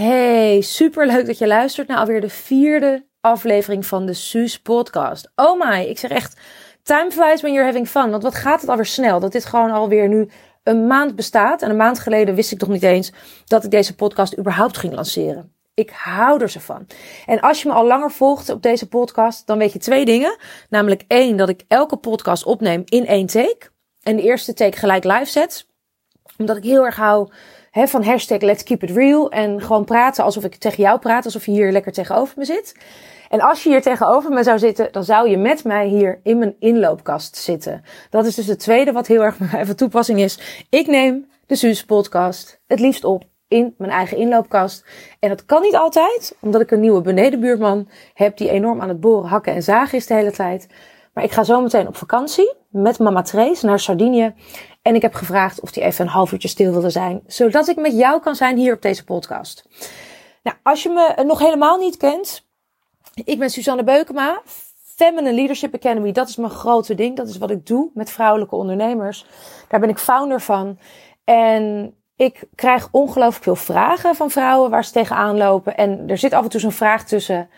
Hey, super leuk dat je luistert naar alweer de vierde aflevering van de Suus podcast. Oh my, ik zeg echt, time flies when you're having fun. Want wat gaat het alweer snel? Dat dit gewoon alweer nu een maand bestaat. En een maand geleden wist ik nog niet eens dat ik deze podcast überhaupt ging lanceren. Ik hou er zo van. En als je me al langer volgt op deze podcast, dan weet je twee dingen. Namelijk één, dat ik elke podcast opneem in één take. En de eerste take gelijk live zet. Omdat ik heel erg hou hè, van hashtag let's keep it real. En gewoon praten alsof ik tegen jou praat, alsof je hier lekker tegenover me zit. En als je hier tegenover me zou zitten, dan zou je met mij hier in mijn inloopkast zitten. Dat is dus het tweede wat heel erg van toepassing is. Ik neem de Suus podcast het liefst op in mijn eigen inloopkast. En dat kan niet altijd, omdat ik een nieuwe benedenbuurman heb die enorm aan het boren, hakken en zagen is de hele tijd. Maar ik ga zo meteen op vakantie met mama Trace naar Sardinië. En ik heb gevraagd of hij even een half uurtje stil wilde zijn, zodat ik met jou kan zijn hier op deze podcast. Nou, als je me nog helemaal niet kent, ik ben Suzanne Beukema, Feminine Leadership Academy. Dat is mijn grote ding. Dat is wat ik doe met vrouwelijke ondernemers. Daar ben ik founder van. En ik krijg ongelooflijk veel vragen van vrouwen waar ze tegenaan lopen. En er zit af en toe zo'n vraag tussen.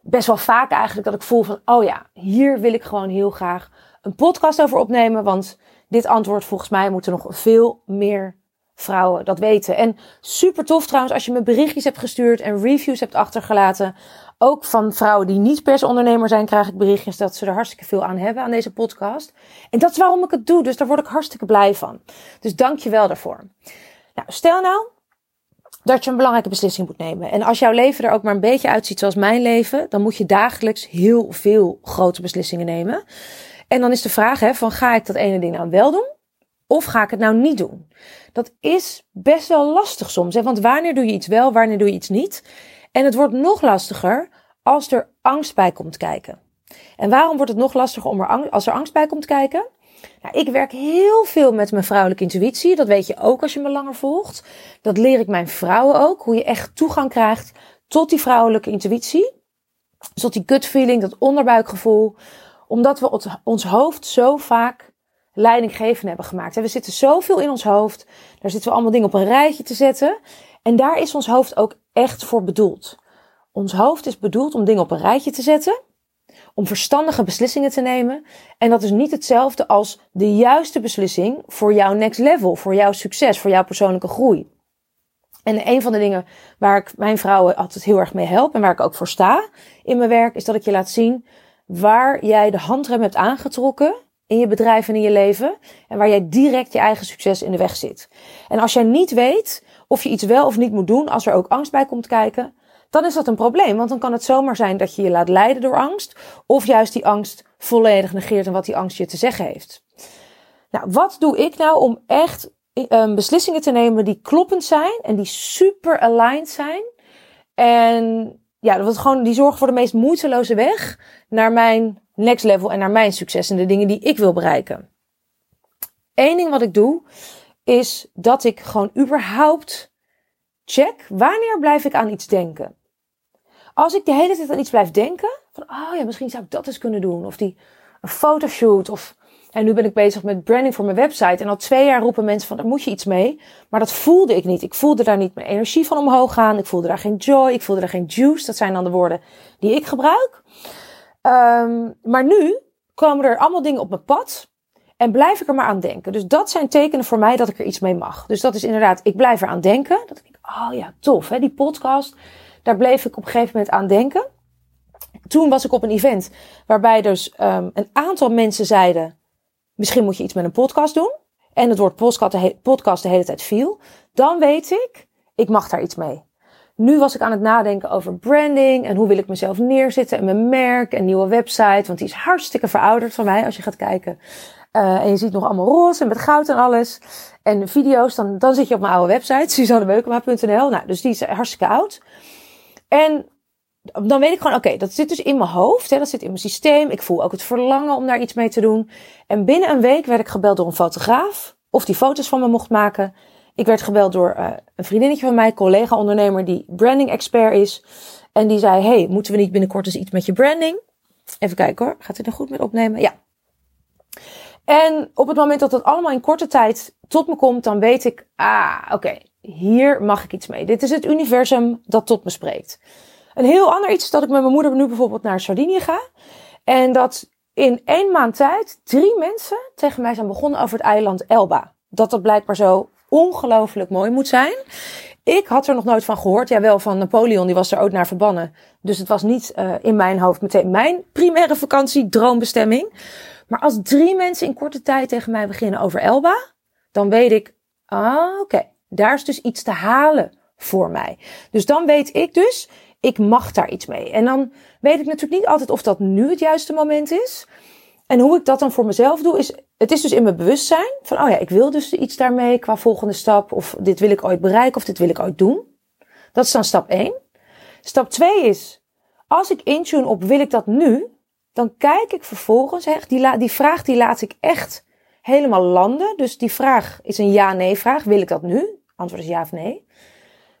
Best wel vaak eigenlijk dat ik voel van, oh ja, hier wil ik gewoon heel graag een podcast over opnemen. Want dit antwoord volgens mij moeten nog veel meer vrouwen dat weten. En super tof trouwens als je me berichtjes hebt gestuurd en reviews hebt achtergelaten. Ook van vrouwen die niet pers ondernemer zijn, krijg ik berichtjes dat ze er hartstikke veel aan hebben aan deze podcast. En dat is waarom ik het doe, dus daar word ik hartstikke blij van. Dus dank je wel daarvoor. Nou, stel nou dat je een belangrijke beslissing moet nemen. En als jouw leven er ook maar een beetje uitziet zoals mijn leven, dan moet je dagelijks heel veel grote beslissingen nemen. En dan is de vraag hè, van ga ik dat ene ding nou wel doen? Of ga ik het nou niet doen? Dat is best wel lastig soms. Hè? Want wanneer doe je iets wel, wanneer doe je iets niet? En het wordt nog lastiger als er angst bij komt kijken. En waarom wordt het nog lastiger om er angst, als er angst bij komt kijken? Nou, ik werk heel veel met mijn vrouwelijke intuïtie. Dat weet je ook als je me langer volgt. Dat leer ik mijn vrouwen ook. Hoe je echt toegang krijgt tot die vrouwelijke intuïtie. Tot die gut feeling, dat onderbuikgevoel. Omdat we ons hoofd zo vaak leidinggevend hebben gemaakt. We zitten zoveel in ons hoofd. Daar zitten we allemaal dingen op een rijtje te zetten. En daar is ons hoofd ook echt voor bedoeld. Ons hoofd is bedoeld om dingen op een rijtje te zetten om verstandige beslissingen te nemen. En dat is niet hetzelfde als de juiste beslissing voor jouw next level, voor jouw succes, voor jouw persoonlijke groei. En een van de dingen waar ik mijn vrouwen altijd heel erg mee help en waar ik ook voor sta in mijn werk, is dat ik je laat zien waar jij de handrem hebt aangetrokken in je bedrijf en in je leven. En waar jij direct je eigen succes in de weg zit. En als jij niet weet of je iets wel of niet moet doen, als er ook angst bij komt kijken, dan is dat een probleem. Want dan kan het zomaar zijn dat je je laat leiden door angst. Of juist die angst volledig negeert en wat die angst je te zeggen heeft. Nou, wat doe ik nou om echt um, beslissingen te nemen die kloppend zijn en die super aligned zijn? En ja, dat gewoon, die zorgen voor de meest moeiteloze weg naar mijn next level en naar mijn succes en de dingen die ik wil bereiken. Eén ding wat ik doe, is dat ik gewoon überhaupt check wanneer blijf ik aan iets denken. Als ik de hele tijd aan iets blijf denken, van oh ja, misschien zou ik dat eens kunnen doen. Of die een fotoshoot. Of en nu ben ik bezig met branding voor mijn website. En al twee jaar roepen mensen van daar moet je iets mee. Maar dat voelde ik niet. Ik voelde daar niet mijn energie van omhoog gaan. Ik voelde daar geen joy. Ik voelde daar geen juice. Dat zijn dan de woorden die ik gebruik. Um, maar nu komen er allemaal dingen op mijn pad. En blijf ik er maar aan denken. Dus dat zijn tekenen voor mij dat ik er iets mee mag. Dus dat is inderdaad, ik blijf er aan denken. Dat ik denk, oh ja, tof, hè, die podcast. Daar bleef ik op een gegeven moment aan denken. Toen was ik op een event waarbij dus um, een aantal mensen zeiden: misschien moet je iets met een podcast doen. En het woord podcast de, hele tijd viel. Dan weet ik, ik mag daar iets mee. Nu was ik aan het nadenken over branding en hoe wil ik mezelf neerzetten en mijn merk en nieuwe website. Want die is hartstikke verouderd van mij als je gaat kijken. Uh, en je ziet nog allemaal roze met goud en alles. En video's, dan, dan zit je op mijn oude website, suzannebeukema.nl. Nou, dus die is hartstikke oud. En dan weet ik gewoon, oké, dat zit dus in mijn hoofd, hè, dat zit in mijn systeem. Ik voel ook het verlangen om daar iets mee te doen. En binnen een week werd ik gebeld door een fotograaf, of die foto's van me mocht maken. Ik werd gebeld door uh, een vriendinnetje van mij, collega-ondernemer, die branding-expert is. En die zei, hey, moeten we niet binnenkort eens iets met je branding? Even kijken hoor, gaat het er goed met opnemen? Ja. En op het moment dat dat allemaal in korte tijd tot me komt, dan weet ik, ah, oké, hier mag ik iets mee. Dit is het universum dat tot me spreekt. Een heel ander iets is dat ik met mijn moeder nu bijvoorbeeld naar Sardinië ga. En dat in één maand tijd drie mensen tegen mij zijn begonnen over het eiland Elba. Dat dat blijkbaar zo ongelooflijk mooi moet zijn. Ik had er nog nooit van gehoord. Ja, wel van Napoleon, die was er ook naar verbannen. Dus het was niet uh, in mijn hoofd meteen mijn primaire vakantie, droombestemming. Maar als drie mensen in korte tijd tegen mij beginnen over Elba, dan weet ik, ah, oké, daar is dus iets te halen voor mij. Dus dan weet ik dus, ik mag daar iets mee. En dan weet ik natuurlijk niet altijd of dat nu het juiste moment is. En hoe ik dat dan voor mezelf doe, is het is dus in mijn bewustzijn van, oh ja, ik wil dus iets daarmee qua volgende stap. Of dit wil ik ooit bereiken of dit wil ik ooit doen. Dat is dan stap 1. Stap 2 is, als ik intune op wil ik dat nu, dan kijk ik vervolgens, hè, die, die vraag die laat ik echt helemaal landen. Dus die vraag is een ja-nee vraag. Wil ik dat nu? Antwoord is ja of nee.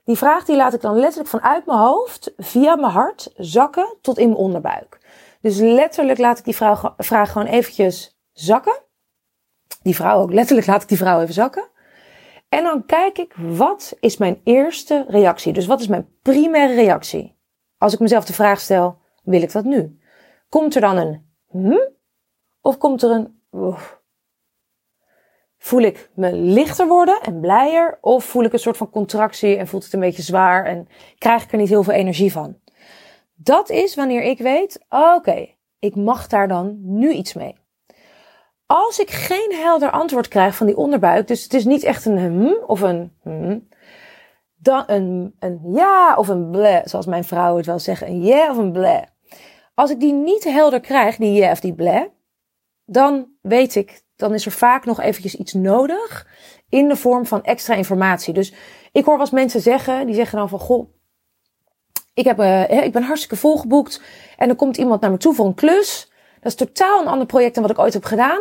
Die vraag die laat ik dan letterlijk vanuit mijn hoofd, via mijn hart, zakken tot in mijn onderbuik. Dus letterlijk laat ik die vraag, vraag gewoon eventjes zakken. Die vrouw ook, letterlijk laat ik die vrouw even zakken. En dan kijk ik, wat is mijn eerste reactie? Dus wat is mijn primaire reactie? Als ik mezelf de vraag stel, wil ik dat nu? Komt er dan een hm? Of komt er een Voel ik me lichter worden en blijer? Of voel ik een soort van contractie en voelt het een beetje zwaar en krijg ik er niet heel veel energie van? Dat is wanneer ik weet, oké, ik mag daar dan nu iets mee. Als ik geen helder antwoord krijg van die onderbuik, dus het is niet echt een hm of een hm, dan een, een ja of een ble, zoals mijn vrouw het wel zeggen, een yeah of een ble. Als ik die niet helder krijg, die yeah of die ble, dan weet ik, dan is er vaak nog eventjes iets nodig in de vorm van extra informatie. Dus ik hoor eens mensen zeggen, die zeggen dan van, goh, ik, heb, uh, ik ben hartstikke volgeboekt en dan komt iemand naar me toe voor een klus. Dat is totaal een ander project dan wat ik ooit heb gedaan.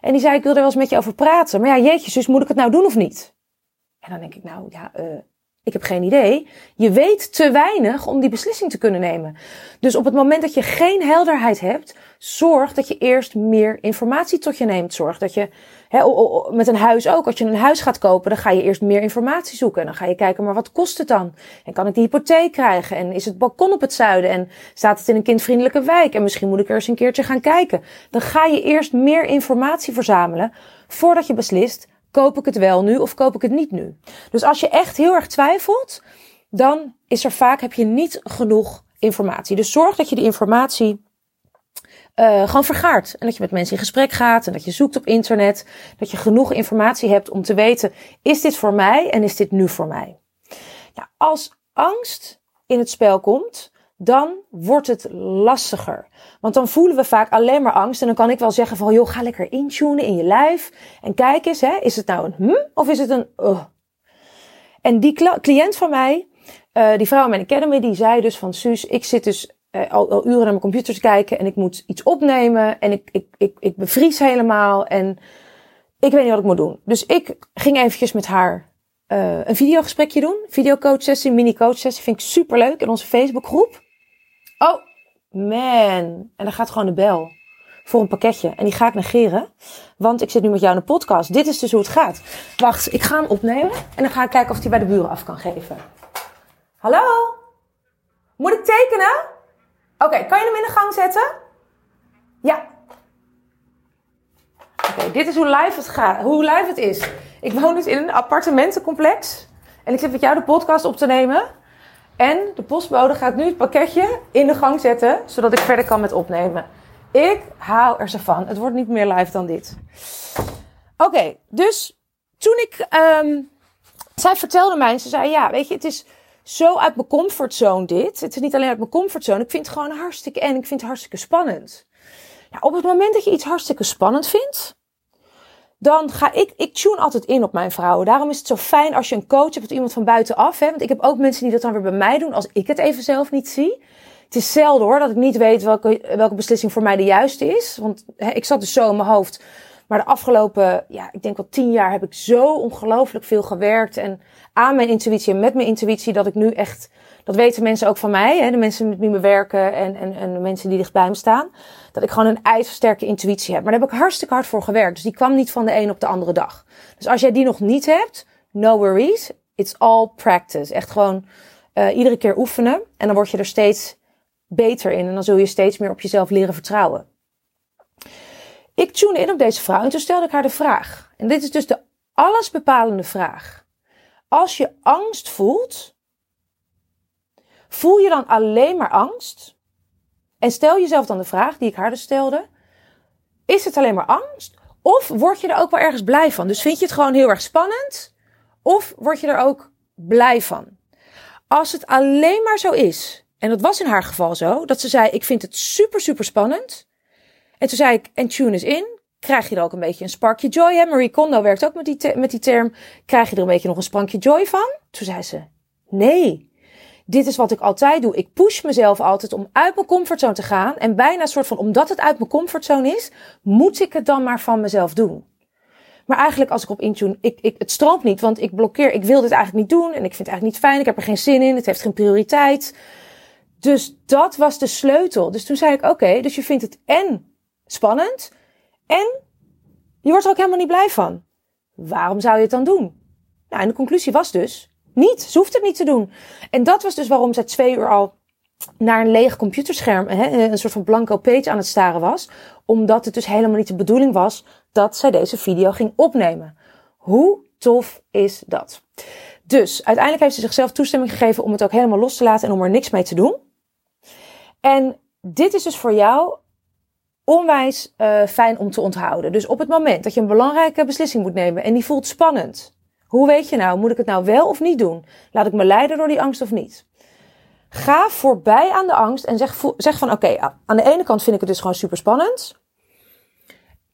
En die zei, ik wil er wel eens met je over praten. Maar ja, jeetje, dus moet ik het nou doen of niet? En dan denk ik, nou ja, uh, ik heb geen idee. Je weet te weinig om die beslissing te kunnen nemen. Dus op het moment dat je geen helderheid hebt, zorg dat je eerst meer informatie tot je neemt. Zorg dat je, met een huis ook, als je een huis gaat kopen, dan ga je eerst meer informatie zoeken. En dan ga je kijken, maar wat kost het dan? En kan ik die hypotheek krijgen? En is het balkon op het zuiden? En staat het in een kindvriendelijke wijk? En misschien moet ik er eens een keertje gaan kijken. Dan ga je eerst meer informatie verzamelen voordat je beslist, koop ik het wel nu of koop ik het niet nu? Dus als je echt heel erg twijfelt, dan is er vaak, heb je niet genoeg informatie. Dus zorg dat je die informatie uh, gewoon vergaart. En dat je met mensen in gesprek gaat en dat je zoekt op internet. Dat je genoeg informatie hebt om te weten, is dit voor mij en is dit nu voor mij? Ja, als angst in het spel komt, dan wordt het lastiger. Want dan voelen we vaak alleen maar angst. En dan kan ik wel zeggen van, joh, ga lekker intunen in je lijf. En kijk eens, hè, is het nou een hm of is het een uh? En die cliënt van mij, uh, die vrouw in mijn academy, die zei dus van, Suus, ik zit dus uh, al, al, uren naar mijn computer te kijken en ik moet iets opnemen en ik, ik, ik, ik bevries helemaal en ik weet niet wat ik moet doen. Dus ik ging eventjes met haar een videogesprekje doen. Videocoach sessie, mini coach sessie. Vind ik super leuk in onze Facebookgroep. Oh, man. En dan gaat gewoon de bel voor een pakketje. En die ga ik negeren. Want ik zit nu met jou in een podcast. Dit is dus hoe het gaat. Wacht, ik ga hem opnemen. En dan ga ik kijken of hij bij de buren af kan geven. Hallo? Moet ik tekenen? Oké, kan je hem in de gang zetten? Ja. Oké, dit is hoe live het gaat. Hoe live het is. Ik woon dus in een appartementencomplex. En ik zit met jou de podcast op te nemen. En de postbode gaat nu het pakketje in de gang zetten, zodat ik verder kan met opnemen. Ik haal er ze van. Het wordt niet meer live dan dit. Oké, dus toen ik. Um, zij vertelde mij, ze zei: Ja, weet je, het is zo uit mijn comfortzone dit. Het is niet alleen uit mijn comfortzone. Ik vind het gewoon hartstikke en ik vind het hartstikke spannend. Op het moment dat je iets hartstikke spannend vindt, dan ga ik, ik tune altijd in op mijn vrouwen. Daarom is het zo fijn als je een coach hebt, iemand van buitenaf. Hè? Want ik heb ook mensen die dat dan weer bij mij doen als ik het even zelf niet zie. Het is zelden hoor dat ik niet weet welke, welke beslissing voor mij de juiste is. Want hè, ik zat dus zo in mijn hoofd. Maar de afgelopen, ja, ik denk wel tien jaar heb ik zo ongelooflijk veel gewerkt. En aan mijn intuïtie en met mijn intuïtie dat ik nu echt dat weten mensen ook van mij, hè, de mensen met wie me werken en, en, en de mensen die dichtbij me staan. Dat ik gewoon een ijzersterke intuïtie heb. Maar daar heb ik hartstikke hard voor gewerkt. Dus die kwam niet van de een op de andere dag. Dus als jij die nog niet hebt, no worries. It's all practice. Echt gewoon uh, iedere keer oefenen. En dan word je er steeds beter in. En dan zul je steeds meer op jezelf leren vertrouwen. Ik tune in op deze vrouw en toen stelde ik haar de vraag. En dit is dus de allesbepalende vraag. Als je angst voelt, voel je dan alleen maar angst? En stel jezelf dan de vraag die ik haar dus stelde. Is het alleen maar angst? Of word je er ook wel ergens blij van? Dus vind je het gewoon heel erg spannend? Of word je er ook blij van? Als het alleen maar zo is, en dat was in haar geval zo, dat ze zei: Ik vind het super, super spannend. En toen zei ik: En tune is in. Krijg je er ook een beetje een sparkje joy? Hè? Marie Kondo werkt ook met die, met die term. Krijg je er een beetje nog een sprankje joy van? Toen zei ze: Nee. Dit is wat ik altijd doe. Ik push mezelf altijd om uit mijn comfortzone te gaan. En bijna een soort van, omdat het uit mijn comfortzone is, moet ik het dan maar van mezelf doen. Maar eigenlijk als ik op Intune, ik, ik, het stroomt niet, want ik blokkeer, ik wil dit eigenlijk niet doen en ik vind het eigenlijk niet fijn, ik heb er geen zin in, het heeft geen prioriteit. Dus dat was de sleutel. Dus toen zei ik, oké, dus je vindt het en spannend en je wordt er ook helemaal niet blij van. Waarom zou je het dan doen? Nou, en de conclusie was dus, niet. Ze hoeft het niet te doen. En dat was dus waarom ze twee uur al naar een leeg computerscherm, een soort van blanco page aan het staren was. Omdat het dus helemaal niet de bedoeling was dat zij deze video ging opnemen. Hoe tof is dat? Dus uiteindelijk heeft ze zichzelf toestemming gegeven om het ook helemaal los te laten en om er niks mee te doen. En dit is dus voor jou onwijs uh, fijn om te onthouden. Dus op het moment dat je een belangrijke beslissing moet nemen en die voelt spannend. Hoe weet je nou, moet ik het nou wel of niet doen? Laat ik me leiden door die angst of niet? Ga voorbij aan de angst en zeg, zeg van oké, aan de ene kant vind ik het dus gewoon super spannend.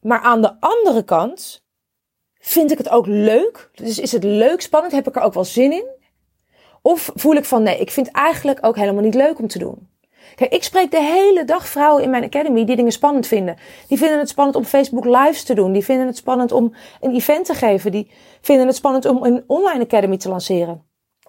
Maar aan de andere kant vind ik het ook leuk. Dus is het leuk, spannend? Heb ik er ook wel zin in? Of voel ik van nee, ik vind het eigenlijk ook helemaal niet leuk om te doen. Kijk, ik spreek de hele dag vrouwen in mijn academy die dingen spannend vinden. Die vinden het spannend om Facebook lives te doen. Die vinden het spannend om een event te geven. Die vinden het spannend om een online academy te lanceren.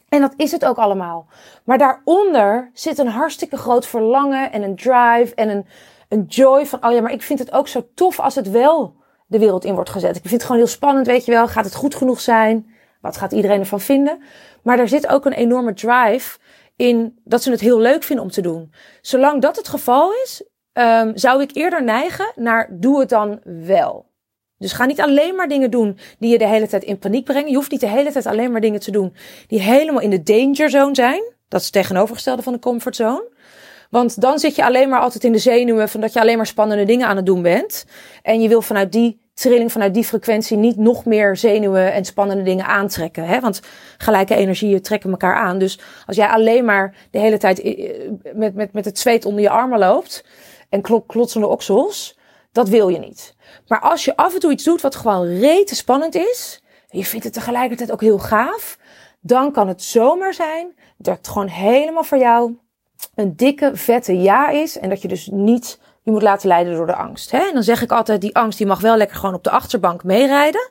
En dat is het ook allemaal. Maar daaronder zit een hartstikke groot verlangen en een drive en een, een joy van, oh ja, maar ik vind het ook zo tof als het wel de wereld in wordt gezet. Ik vind het gewoon heel spannend, weet je wel. Gaat het goed genoeg zijn? Wat gaat iedereen ervan vinden? Maar er zit ook een enorme drive in dat ze het heel leuk vinden om te doen. Zolang dat het geval is, um, zou ik eerder neigen naar doe het dan wel. Dus ga niet alleen maar dingen doen die je de hele tijd in paniek brengen. Je hoeft niet de hele tijd alleen maar dingen te doen die helemaal in de danger zone zijn. Dat is het tegenovergestelde van de comfortzone. Want dan zit je alleen maar altijd in de zenuwen van dat je alleen maar spannende dingen aan het doen bent. En je wil vanuit die trilling, vanuit die frequentie niet nog meer zenuwen en spannende dingen aantrekken. Hè? Want gelijke energieën trekken elkaar aan. Dus als jij alleen maar de hele tijd met, met, met het zweet onder je armen loopt en klotsende oksels, dat wil je niet. Maar als je af en toe iets doet wat gewoon rete spannend is, en je vindt het tegelijkertijd ook heel gaaf, dan kan het zomaar zijn dat het gewoon helemaal voor jou een dikke, vette ja is. En dat je dus niet je moet laten leiden door de angst. Hè? En dan zeg ik altijd, die angst die mag wel lekker gewoon op de achterbank meerijden.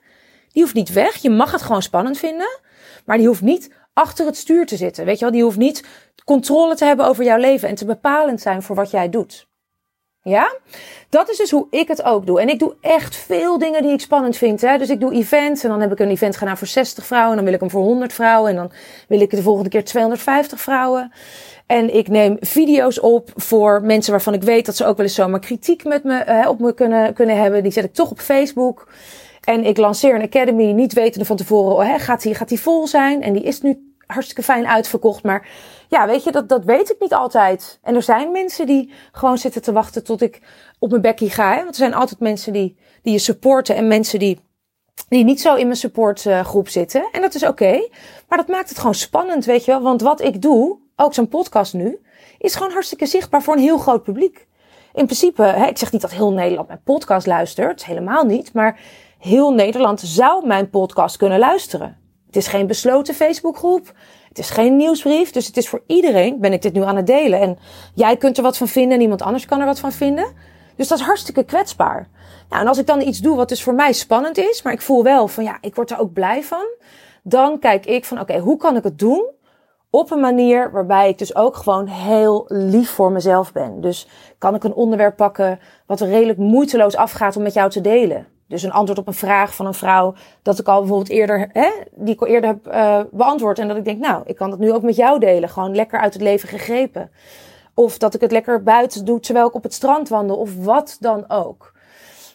Die hoeft niet weg. Je mag het gewoon spannend vinden. Maar die hoeft niet achter het stuur te zitten. Weet je wel, die hoeft niet controle te hebben over jouw leven en te bepalend zijn voor wat jij doet. Ja? Dat is dus hoe ik het ook doe. En ik doe echt veel dingen die ik spannend vind. Hè? Dus ik doe events en dan heb ik een event gedaan voor 60 vrouwen. En dan wil ik hem voor 100 vrouwen. En dan wil ik de volgende keer 250 vrouwen. En ik neem video's op voor mensen waarvan ik weet dat ze ook wel eens zomaar kritiek met me, hè, op me kunnen, kunnen hebben. Die zet ik toch op Facebook. En ik lanceer een academy, niet wetende van tevoren, oh, hè, gaat, die, gaat die vol zijn? En die is nu hartstikke fijn uitverkocht. Maar ja, weet je, dat, dat weet ik niet altijd. En er zijn mensen die gewoon zitten te wachten tot ik op mijn bekkie ga. Hè? Want er zijn altijd mensen die, die je supporten en mensen die, die niet zo in mijn supportgroep zitten. En dat is oké. Maar dat maakt het gewoon spannend, weet je wel. Want wat ik doe, ook zo'n podcast nu, is gewoon hartstikke zichtbaar voor een heel groot publiek. In principe, hè, ik zeg niet dat heel Nederland mijn podcast luistert, helemaal niet. Maar heel Nederland zou mijn podcast kunnen luisteren. Het is geen besloten Facebookgroep. Het is geen nieuwsbrief. Dus het is voor iedereen, ben ik dit nu aan het delen. En jij kunt er wat van vinden en iemand anders kan er wat van vinden. Dus dat is hartstikke kwetsbaar. Nou, en als ik dan iets doe wat dus voor mij spannend is, maar ik voel wel van ja, ik word er ook blij van. Dan kijk ik van oké, hoe kan ik het doen? Op een manier waarbij ik dus ook gewoon heel lief voor mezelf ben. Dus kan ik een onderwerp pakken wat redelijk moeiteloos afgaat om met jou te delen. Dus een antwoord op een vraag van een vrouw dat ik al bijvoorbeeld eerder, hè, die ik al eerder heb uh, beantwoord. En dat ik denk, nou, ik kan dat nu ook met jou delen. Gewoon lekker uit het leven gegrepen. Of dat ik het lekker buiten doe terwijl ik op het strand wandel. Of wat dan ook.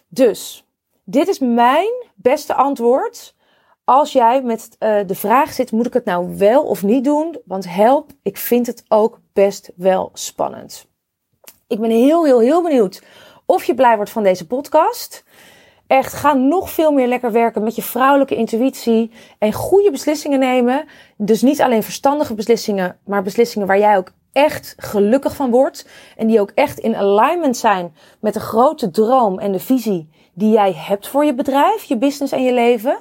Dus, dit is mijn beste antwoord. Als jij met uh, de vraag zit, moet ik het nou wel of niet doen? Want help, ik vind het ook best wel spannend. Ik ben heel, heel, heel benieuwd of je blij wordt van deze podcast. Echt, ga nog veel meer lekker werken met je vrouwelijke intuïtie en goede beslissingen nemen. Dus niet alleen verstandige beslissingen, maar beslissingen waar jij ook echt gelukkig van wordt. En die ook echt in alignment zijn met de grote droom en de visie die jij hebt voor je bedrijf, je business en je leven.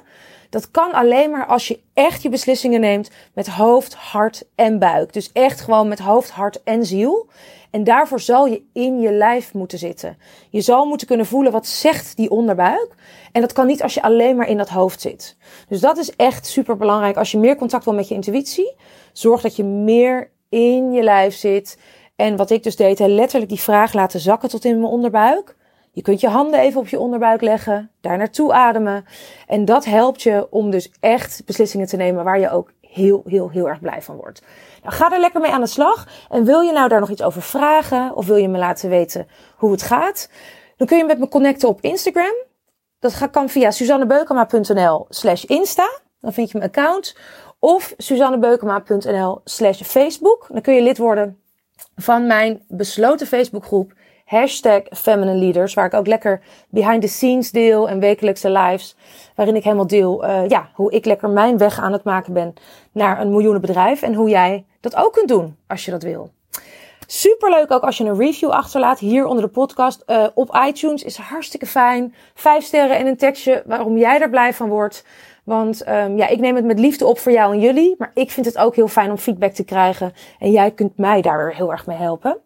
Dat kan alleen maar als je echt je beslissingen neemt met hoofd, hart en buik. Dus echt gewoon met hoofd, hart en ziel. En daarvoor zal je in je lijf moeten zitten. Je zal moeten kunnen voelen wat zegt die onderbuik. En dat kan niet als je alleen maar in dat hoofd zit. Dus dat is echt super belangrijk. Als je meer contact wil met je intuïtie, zorg dat je meer in je lijf zit. En wat ik dus deed, letterlijk die vraag laten zakken tot in mijn onderbuik. Je kunt je handen even op je onderbuik leggen, daar naartoe ademen. En dat helpt je om dus echt beslissingen te nemen waar je ook heel, heel, heel erg blij van wordt. Nou, ga er lekker mee aan de slag. En wil je nou daar nog iets over vragen of wil je me laten weten hoe het gaat? Dan kun je met me connecten op Instagram. Dat kan via suzannebeukema.nl slash insta. Dan vind je mijn account. Of suzannebeukema.nl slash Facebook. Dan kun je lid worden van mijn besloten Facebookgroep hashtag Feminine Leaders, waar ik ook lekker behind the scenes deel en wekelijkse lives, waarin ik helemaal deel uh, ja, hoe ik lekker mijn weg aan het maken ben naar een miljoenenbedrijf en hoe jij dat ook kunt doen als je dat wil. Superleuk ook als je een review achterlaat hier onder de podcast uh, op iTunes. Is hartstikke fijn. Vijf sterren en een tekstje waarom jij er blij van wordt. Want um, ja, ik neem het met liefde op voor jou en jullie. Maar ik vind het ook heel fijn om feedback te krijgen. En jij kunt mij daar weer heel erg mee helpen.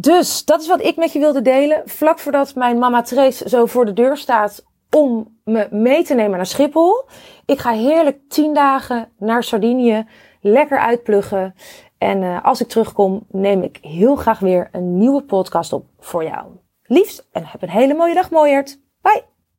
Dus dat is wat ik met je wilde delen. Vlak voordat mijn mama Trace zo voor de deur staat om me mee te nemen naar Schiphol. Ik ga heerlijk tien dagen naar Sardinië. Lekker uitpluggen. En uh, als ik terugkom, neem ik heel graag weer een nieuwe podcast op voor jou. Liefst en heb een hele mooie dag, mooiert. Bye!